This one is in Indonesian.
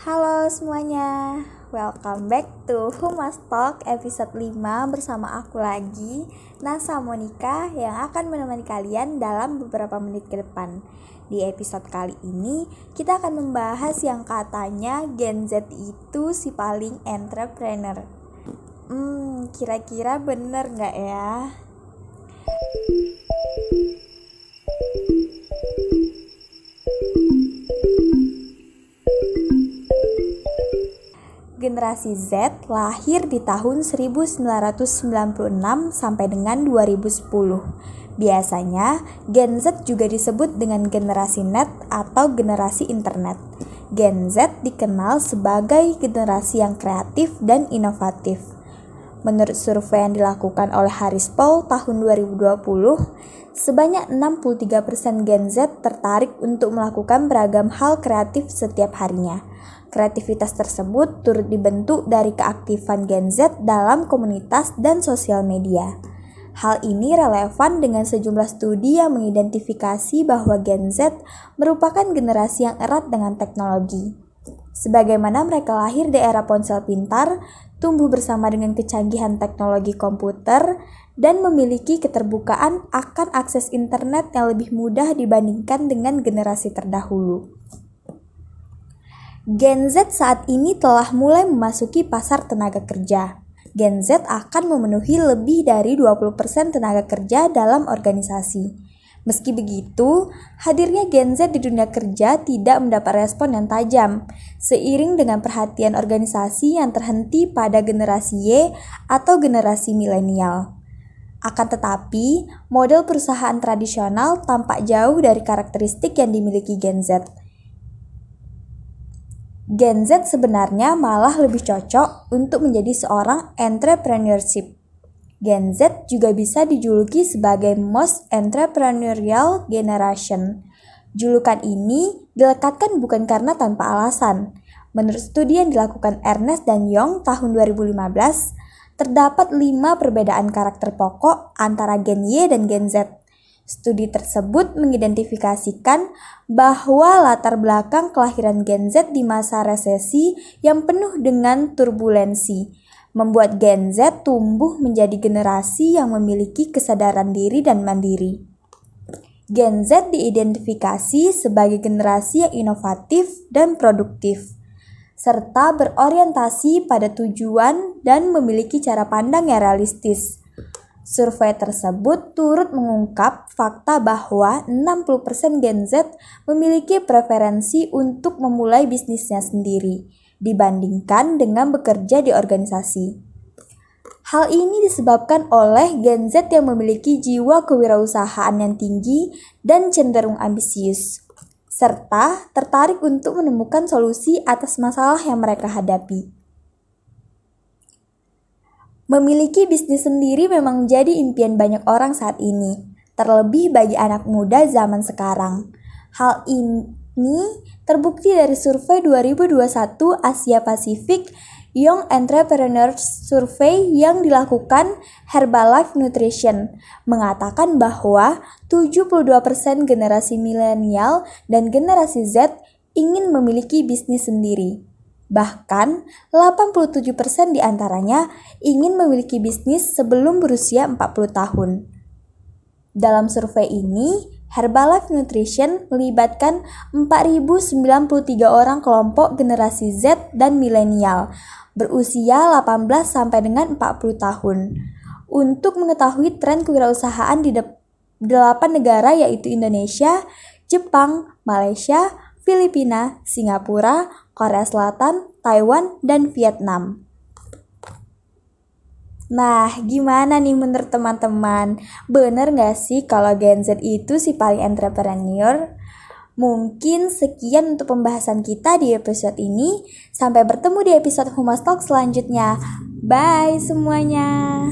Halo semuanya, welcome back to Humas Talk episode 5 bersama aku lagi, Nasa Monica yang akan menemani kalian dalam beberapa menit ke depan. Di episode kali ini, kita akan membahas yang katanya Gen Z itu si paling entrepreneur. Hmm, kira-kira bener nggak ya? Generasi Z lahir di tahun 1996 sampai dengan 2010. Biasanya, Gen Z juga disebut dengan generasi net atau generasi internet. Gen Z dikenal sebagai generasi yang kreatif dan inovatif. Menurut survei yang dilakukan oleh Harris Poll tahun 2020, sebanyak 63% Gen Z tertarik untuk melakukan beragam hal kreatif setiap harinya. Kreativitas tersebut turut dibentuk dari keaktifan Gen Z dalam komunitas dan sosial media. Hal ini relevan dengan sejumlah studi yang mengidentifikasi bahwa Gen Z merupakan generasi yang erat dengan teknologi. Sebagaimana mereka lahir di era ponsel pintar, tumbuh bersama dengan kecanggihan teknologi komputer, dan memiliki keterbukaan akan akses internet yang lebih mudah dibandingkan dengan generasi terdahulu. Gen Z saat ini telah mulai memasuki pasar tenaga kerja. Gen Z akan memenuhi lebih dari 20% tenaga kerja dalam organisasi. Meski begitu, hadirnya Gen Z di dunia kerja tidak mendapat respon yang tajam, seiring dengan perhatian organisasi yang terhenti pada generasi Y atau generasi milenial. Akan tetapi, model perusahaan tradisional tampak jauh dari karakteristik yang dimiliki Gen Z Gen Z sebenarnya malah lebih cocok untuk menjadi seorang entrepreneurship. Gen Z juga bisa dijuluki sebagai most entrepreneurial generation. Julukan ini dilekatkan bukan karena tanpa alasan. Menurut studi yang dilakukan Ernest dan Young tahun 2015, terdapat lima perbedaan karakter pokok antara Gen Y dan Gen Z. Studi tersebut mengidentifikasikan bahwa latar belakang kelahiran Gen Z di masa resesi yang penuh dengan turbulensi membuat Gen Z tumbuh menjadi generasi yang memiliki kesadaran diri dan mandiri. Gen Z diidentifikasi sebagai generasi yang inovatif dan produktif, serta berorientasi pada tujuan dan memiliki cara pandang yang realistis Survei tersebut turut mengungkap fakta bahwa 60% Gen Z memiliki preferensi untuk memulai bisnisnya sendiri dibandingkan dengan bekerja di organisasi. Hal ini disebabkan oleh Gen Z yang memiliki jiwa kewirausahaan yang tinggi dan cenderung ambisius, serta tertarik untuk menemukan solusi atas masalah yang mereka hadapi. Memiliki bisnis sendiri memang menjadi impian banyak orang saat ini, terlebih bagi anak muda zaman sekarang. Hal ini terbukti dari survei 2021 Asia Pasifik Young Entrepreneurs Survey yang dilakukan Herbalife Nutrition mengatakan bahwa 72% generasi milenial dan generasi Z ingin memiliki bisnis sendiri. Bahkan, 87% di antaranya ingin memiliki bisnis sebelum berusia 40 tahun. Dalam survei ini, Herbalife Nutrition melibatkan 4.093 orang kelompok generasi Z dan milenial berusia 18 sampai dengan 40 tahun untuk mengetahui tren kewirausahaan di 8 negara yaitu Indonesia, Jepang, Malaysia, Filipina, Singapura, Korea Selatan, Taiwan, dan Vietnam. Nah, gimana nih menurut teman-teman? Bener gak sih kalau Gen Z itu si paling entrepreneur? Mungkin sekian untuk pembahasan kita di episode ini. Sampai bertemu di episode Humas Talk selanjutnya. Bye semuanya.